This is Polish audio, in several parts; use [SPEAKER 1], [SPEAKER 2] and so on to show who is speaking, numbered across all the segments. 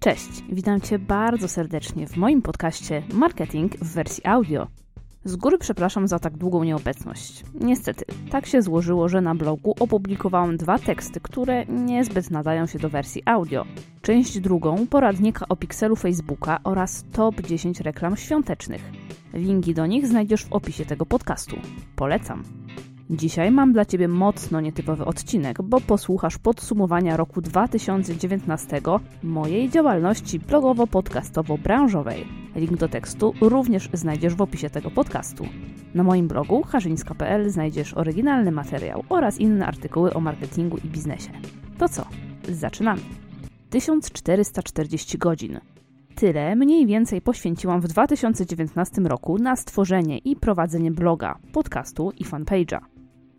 [SPEAKER 1] Cześć, witam Cię bardzo serdecznie w moim podcaście Marketing w wersji audio. Z góry przepraszam za tak długą nieobecność. Niestety, tak się złożyło, że na blogu opublikowałam dwa teksty, które niezbyt nadają się do wersji audio. Część drugą poradnika o pikselu Facebooka oraz top 10 reklam świątecznych. Linki do nich znajdziesz w opisie tego podcastu. Polecam. Dzisiaj mam dla Ciebie mocno nietypowy odcinek, bo posłuchasz podsumowania roku 2019 mojej działalności blogowo-podcastowo-branżowej. Link do tekstu również znajdziesz w opisie tego podcastu. Na moim blogu harzyńska.pl znajdziesz oryginalny materiał oraz inne artykuły o marketingu i biznesie. To co? Zaczynamy. 1440 godzin. Tyle mniej więcej poświęciłam w 2019 roku na stworzenie i prowadzenie bloga, podcastu i fanpage'a.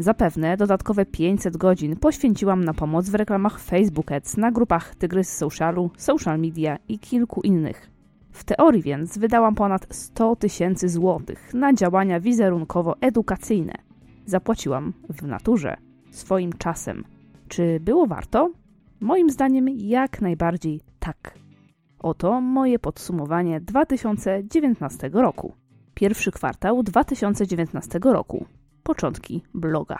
[SPEAKER 1] Zapewne dodatkowe 500 godzin poświęciłam na pomoc w reklamach Facebook Ads na grupach Tygrys Socialu, Social Media i kilku innych. W teorii więc wydałam ponad 100 tysięcy złotych na działania wizerunkowo-edukacyjne. Zapłaciłam w naturze, swoim czasem. Czy było warto? Moim zdaniem jak najbardziej tak. Oto moje podsumowanie 2019 roku. Pierwszy kwartał 2019 roku początki bloga.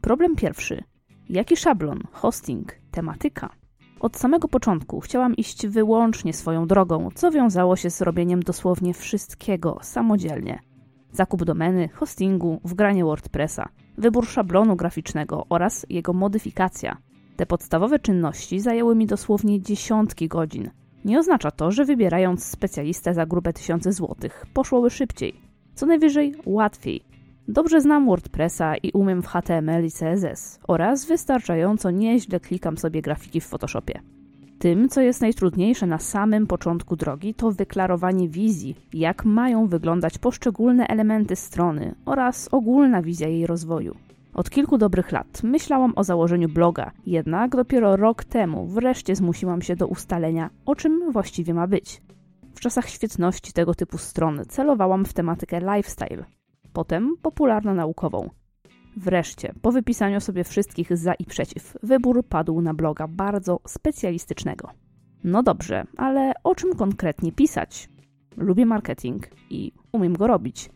[SPEAKER 1] Problem pierwszy. Jaki szablon, hosting, tematyka? Od samego początku chciałam iść wyłącznie swoją drogą, co wiązało się z robieniem dosłownie wszystkiego samodzielnie. Zakup domeny, hostingu, wgranie WordPressa, wybór szablonu graficznego oraz jego modyfikacja. Te podstawowe czynności zajęły mi dosłownie dziesiątki godzin. Nie oznacza to, że wybierając specjalistę za grube tysiące złotych poszłoby szybciej. Co najwyżej łatwiej, Dobrze znam WordPressa i umiem w HTML i CSS oraz wystarczająco nieźle klikam sobie grafiki w Photoshopie. Tym, co jest najtrudniejsze na samym początku drogi, to wyklarowanie wizji, jak mają wyglądać poszczególne elementy strony oraz ogólna wizja jej rozwoju. Od kilku dobrych lat myślałam o założeniu bloga, jednak dopiero rok temu wreszcie zmusiłam się do ustalenia, o czym właściwie ma być. W czasach świetności tego typu stron celowałam w tematykę lifestyle, potem popularno-naukową. Wreszcie, po wypisaniu sobie wszystkich za i przeciw, wybór padł na bloga bardzo specjalistycznego. No dobrze, ale o czym konkretnie pisać? Lubię marketing i umiem go robić.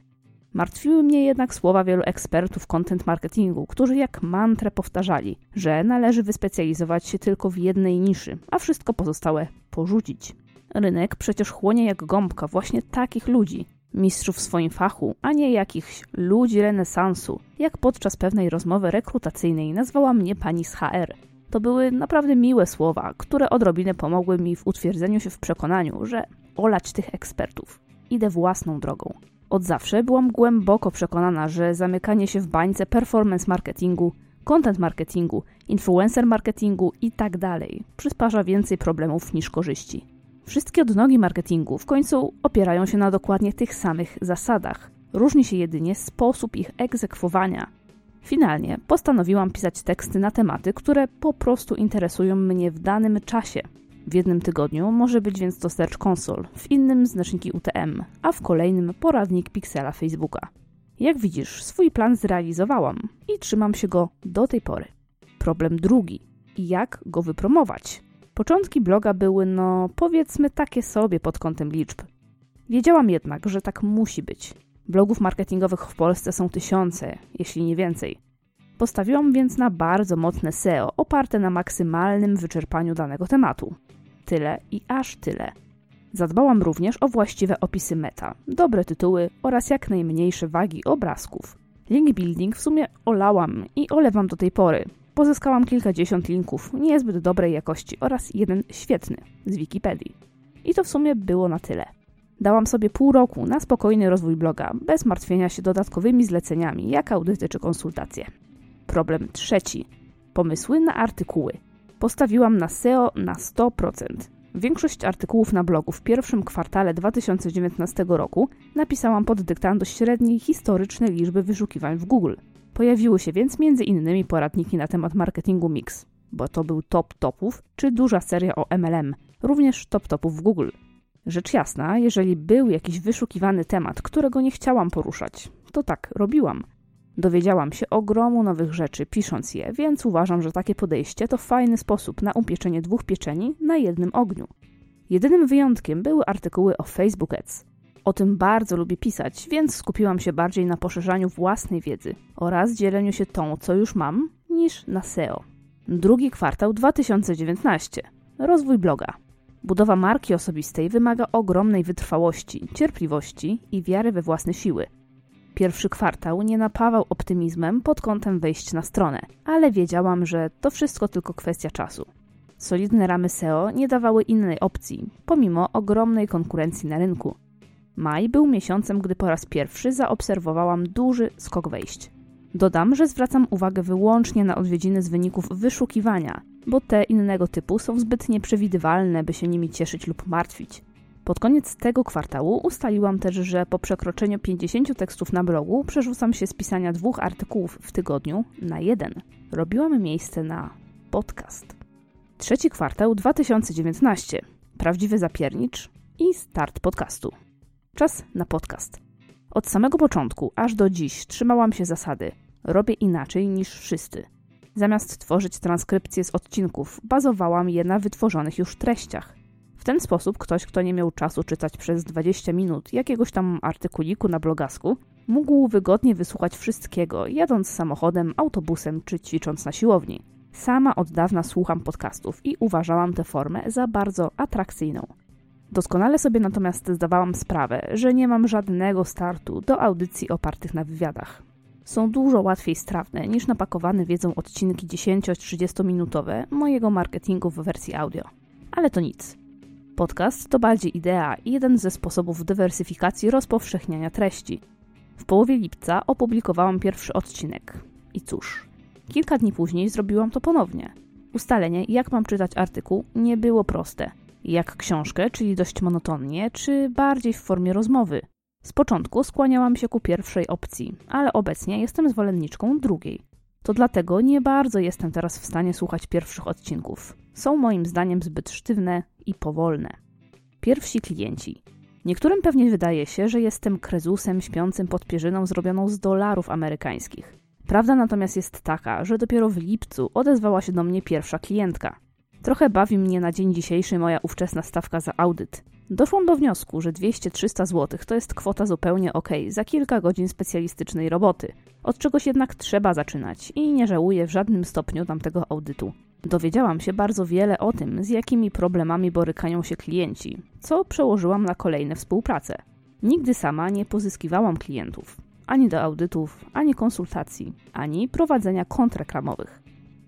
[SPEAKER 1] Martwiły mnie jednak słowa wielu ekspertów content marketingu, którzy jak mantrę powtarzali, że należy wyspecjalizować się tylko w jednej niszy, a wszystko pozostałe porzucić. Rynek przecież chłonie jak gąbka właśnie takich ludzi, mistrzów w swoim fachu, a nie jakichś ludzi renesansu, jak podczas pewnej rozmowy rekrutacyjnej nazwała mnie pani z HR. To były naprawdę miłe słowa, które odrobinę pomogły mi w utwierdzeniu się w przekonaniu, że olać tych ekspertów. Idę własną drogą. Od zawsze byłam głęboko przekonana, że zamykanie się w bańce performance marketingu, content marketingu, influencer marketingu i tak przysparza więcej problemów niż korzyści. Wszystkie odnogi marketingu w końcu opierają się na dokładnie tych samych zasadach. Różni się jedynie sposób ich egzekwowania. Finalnie postanowiłam pisać teksty na tematy, które po prostu interesują mnie w danym czasie. W jednym tygodniu może być więc to Search Console, w innym znaczniki UTM, a w kolejnym poradnik Pixela Facebooka. Jak widzisz, swój plan zrealizowałam i trzymam się go do tej pory. Problem drugi. Jak go wypromować? Początki bloga były, no powiedzmy, takie sobie pod kątem liczb. Wiedziałam jednak, że tak musi być. Blogów marketingowych w Polsce są tysiące, jeśli nie więcej. Postawiłam więc na bardzo mocne SEO, oparte na maksymalnym wyczerpaniu danego tematu. Tyle i aż tyle. Zadbałam również o właściwe opisy meta, dobre tytuły oraz jak najmniejsze wagi obrazków. Link building w sumie olałam i olewam do tej pory, Pozyskałam kilkadziesiąt linków niezbyt dobrej jakości oraz jeden świetny z Wikipedii. I to w sumie było na tyle. Dałam sobie pół roku na spokojny rozwój bloga, bez martwienia się dodatkowymi zleceniami, jak audyty czy konsultacje. Problem trzeci. Pomysły na artykuły. Postawiłam na SEO na 100%. Większość artykułów na blogu w pierwszym kwartale 2019 roku napisałam pod dyktando średniej historycznej liczby wyszukiwań w Google – Pojawiły się więc m.in. poradniki na temat marketingu mix, bo to był top topów, czy duża seria o MLM, również top topów w Google. Rzecz jasna, jeżeli był jakiś wyszukiwany temat, którego nie chciałam poruszać, to tak robiłam. Dowiedziałam się ogromu nowych rzeczy pisząc je, więc uważam, że takie podejście to fajny sposób na upieczenie dwóch pieczeni na jednym ogniu. Jedynym wyjątkiem były artykuły o Facebook Ads. O tym bardzo lubię pisać, więc skupiłam się bardziej na poszerzaniu własnej wiedzy oraz dzieleniu się tą, co już mam, niż na SEO. Drugi kwartał 2019. Rozwój bloga. Budowa marki osobistej wymaga ogromnej wytrwałości, cierpliwości i wiary we własne siły. Pierwszy kwartał nie napawał optymizmem pod kątem wejść na stronę, ale wiedziałam, że to wszystko tylko kwestia czasu. Solidne ramy SEO nie dawały innej opcji, pomimo ogromnej konkurencji na rynku. Maj był miesiącem, gdy po raz pierwszy zaobserwowałam duży skok wejść. Dodam, że zwracam uwagę wyłącznie na odwiedziny z wyników wyszukiwania, bo te innego typu są zbyt nieprzewidywalne, by się nimi cieszyć lub martwić. Pod koniec tego kwartału ustaliłam też, że po przekroczeniu 50 tekstów na blogu przerzucam się z pisania dwóch artykułów w tygodniu na jeden. Robiłam miejsce na podcast. Trzeci kwartał 2019. Prawdziwy zapiernicz i start podcastu. Czas na podcast. Od samego początku aż do dziś trzymałam się zasady: robię inaczej niż wszyscy. Zamiast tworzyć transkrypcje z odcinków, bazowałam je na wytworzonych już treściach. W ten sposób ktoś, kto nie miał czasu czytać przez 20 minut jakiegoś tam artykuliku na blogasku, mógł wygodnie wysłuchać wszystkiego, jadąc samochodem, autobusem czy ćwicząc na siłowni. Sama od dawna słucham podcastów i uważałam tę formę za bardzo atrakcyjną. Doskonale sobie natomiast zdawałam sprawę, że nie mam żadnego startu do audycji opartych na wywiadach. Są dużo łatwiej strawne niż napakowane wiedzą odcinki 10-30 minutowe mojego marketingu w wersji audio. Ale to nic. Podcast to bardziej idea i jeden ze sposobów dywersyfikacji rozpowszechniania treści. W połowie lipca opublikowałam pierwszy odcinek. I cóż, kilka dni później zrobiłam to ponownie. Ustalenie, jak mam czytać artykuł, nie było proste – jak książkę, czyli dość monotonnie, czy bardziej w formie rozmowy. Z początku skłaniałam się ku pierwszej opcji, ale obecnie jestem zwolenniczką drugiej. To dlatego nie bardzo jestem teraz w stanie słuchać pierwszych odcinków. Są moim zdaniem zbyt sztywne i powolne. Pierwsi klienci. Niektórym pewnie wydaje się, że jestem krezusem śpiącym pod pierzyną zrobioną z dolarów amerykańskich. Prawda natomiast jest taka, że dopiero w lipcu odezwała się do mnie pierwsza klientka. Trochę bawi mnie na dzień dzisiejszy moja ówczesna stawka za audyt. Doszłam do wniosku, że 200-300 zł to jest kwota zupełnie ok za kilka godzin specjalistycznej roboty. Od czegoś jednak trzeba zaczynać i nie żałuję w żadnym stopniu tamtego audytu. Dowiedziałam się bardzo wiele o tym, z jakimi problemami borykają się klienci, co przełożyłam na kolejne współprace. Nigdy sama nie pozyskiwałam klientów, ani do audytów, ani konsultacji, ani prowadzenia kont reklamowych.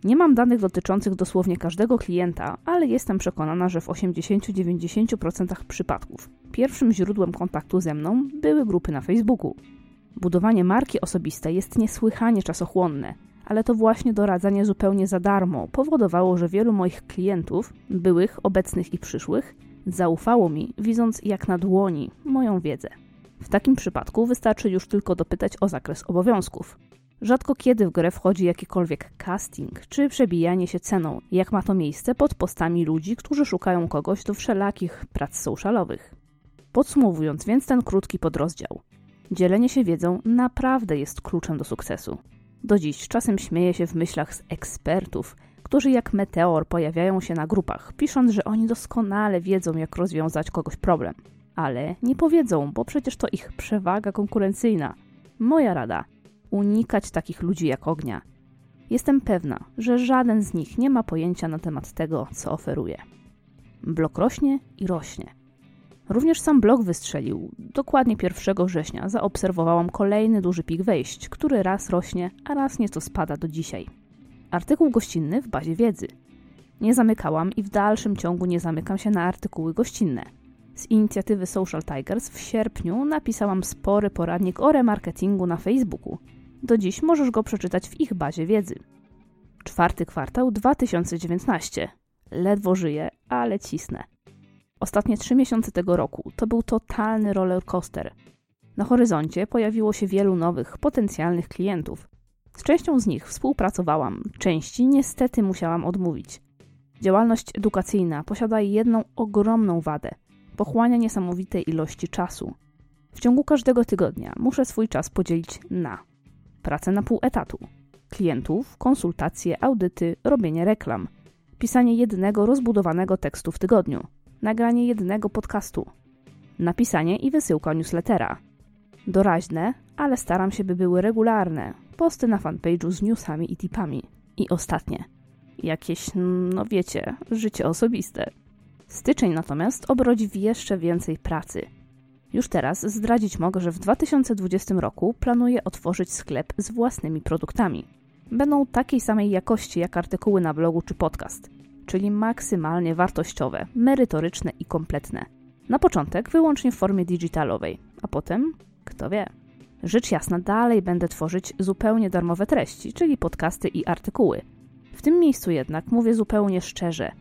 [SPEAKER 1] Nie mam danych dotyczących dosłownie każdego klienta, ale jestem przekonana, że w 80-90% przypadków pierwszym źródłem kontaktu ze mną były grupy na Facebooku. Budowanie marki osobistej jest niesłychanie czasochłonne, ale to właśnie doradzanie zupełnie za darmo powodowało, że wielu moich klientów, byłych, obecnych i przyszłych, zaufało mi, widząc jak na dłoni moją wiedzę. W takim przypadku wystarczy już tylko dopytać o zakres obowiązków. Rzadko kiedy w grę wchodzi jakikolwiek casting czy przebijanie się ceną, jak ma to miejsce pod postami ludzi, którzy szukają kogoś do wszelakich prac socialowych. Podsumowując więc ten krótki podrozdział. Dzielenie się wiedzą naprawdę jest kluczem do sukcesu. Do dziś czasem śmieję się w myślach z ekspertów, którzy jak meteor pojawiają się na grupach, pisząc, że oni doskonale wiedzą, jak rozwiązać kogoś problem. Ale nie powiedzą, bo przecież to ich przewaga konkurencyjna. Moja rada – unikać takich ludzi jak ognia. Jestem pewna, że żaden z nich nie ma pojęcia na temat tego, co oferuje. Blok rośnie i rośnie. Również sam blog wystrzelił. Dokładnie 1 września zaobserwowałam kolejny duży pik wejść, który raz rośnie, a raz nieco spada do dzisiaj. Artykuł gościnny w bazie wiedzy. Nie zamykałam i w dalszym ciągu nie zamykam się na artykuły gościnne. Z inicjatywy Social Tigers w sierpniu napisałam spory poradnik o remarketingu na Facebooku, do dziś możesz go przeczytać w ich bazie wiedzy. Czwarty kwartał 2019. Ledwo żyję, ale cisnę. Ostatnie trzy miesiące tego roku to był totalny roller coaster. Na horyzoncie pojawiło się wielu nowych, potencjalnych klientów. Z częścią z nich współpracowałam, części niestety musiałam odmówić. Działalność edukacyjna posiada jedną ogromną wadę pochłania niesamowitej ilości czasu. W ciągu każdego tygodnia muszę swój czas podzielić na pracę na pół etatu, klientów, konsultacje, audyty, robienie reklam, pisanie jednego rozbudowanego tekstu w tygodniu, nagranie jednego podcastu, napisanie i wysyłka newslettera. Doraźne, ale staram się, by były regularne, posty na fanpage'u z newsami i tipami. I ostatnie, jakieś, no wiecie, życie osobiste. Styczeń natomiast obrodzi w jeszcze więcej pracy. Już teraz zdradzić mogę, że w 2020 roku planuję otworzyć sklep z własnymi produktami. Będą takiej samej jakości jak artykuły na blogu czy podcast, czyli maksymalnie wartościowe, merytoryczne i kompletne. Na początek wyłącznie w formie digitalowej, a potem, kto wie. Rzecz jasna, dalej będę tworzyć zupełnie darmowe treści, czyli podcasty i artykuły. W tym miejscu jednak mówię zupełnie szczerze.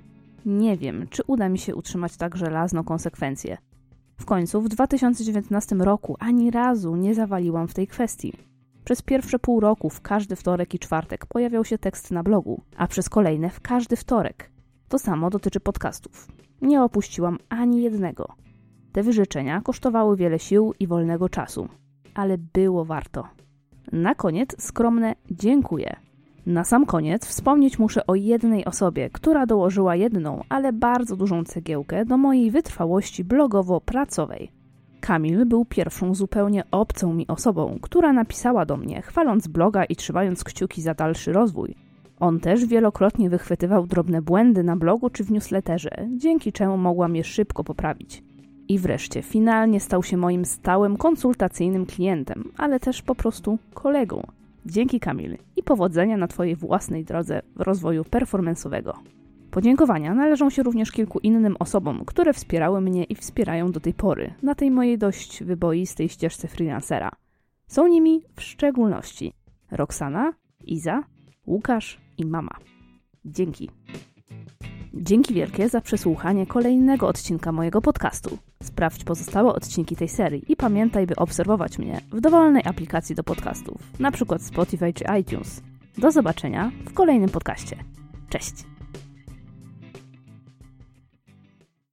[SPEAKER 1] Nie wiem, czy uda mi się utrzymać tak żelazną konsekwencję. W końcu w 2019 roku ani razu nie zawaliłam w tej kwestii. Przez pierwsze pół roku w każdy wtorek i czwartek pojawiał się tekst na blogu, a przez kolejne w każdy wtorek. To samo dotyczy podcastów. Nie opuściłam ani jednego. Te wyrzeczenia kosztowały wiele sił i wolnego czasu, ale było warto. Na koniec skromne dziękuję. Na sam koniec wspomnieć muszę o jednej osobie, która dołożyła jedną, ale bardzo dużą cegiełkę do mojej wytrwałości blogowo-pracowej. Kamil był pierwszą zupełnie obcą mi osobą, która napisała do mnie, chwaląc bloga i trzymając kciuki za dalszy rozwój. On też wielokrotnie wychwytywał drobne błędy na blogu czy w newsletterze, dzięki czemu mogłam je szybko poprawić. I wreszcie finalnie stał się moim stałym konsultacyjnym klientem, ale też po prostu kolegą. Dzięki Kamil i powodzenia na Twojej własnej drodze rozwoju performanceowego. Podziękowania należą się również kilku innym osobom, które wspierały mnie i wspierają do tej pory na tej mojej dość wyboistej ścieżce freelancera. Są nimi w szczególności Roxana, Iza, Łukasz i mama. Dzięki. Dzięki wielkie za przesłuchanie kolejnego odcinka mojego podcastu. Sprawdź pozostałe odcinki tej serii i pamiętaj, by obserwować mnie w dowolnej aplikacji do podcastów, np. Spotify czy iTunes. Do zobaczenia w kolejnym podcaście. Cześć!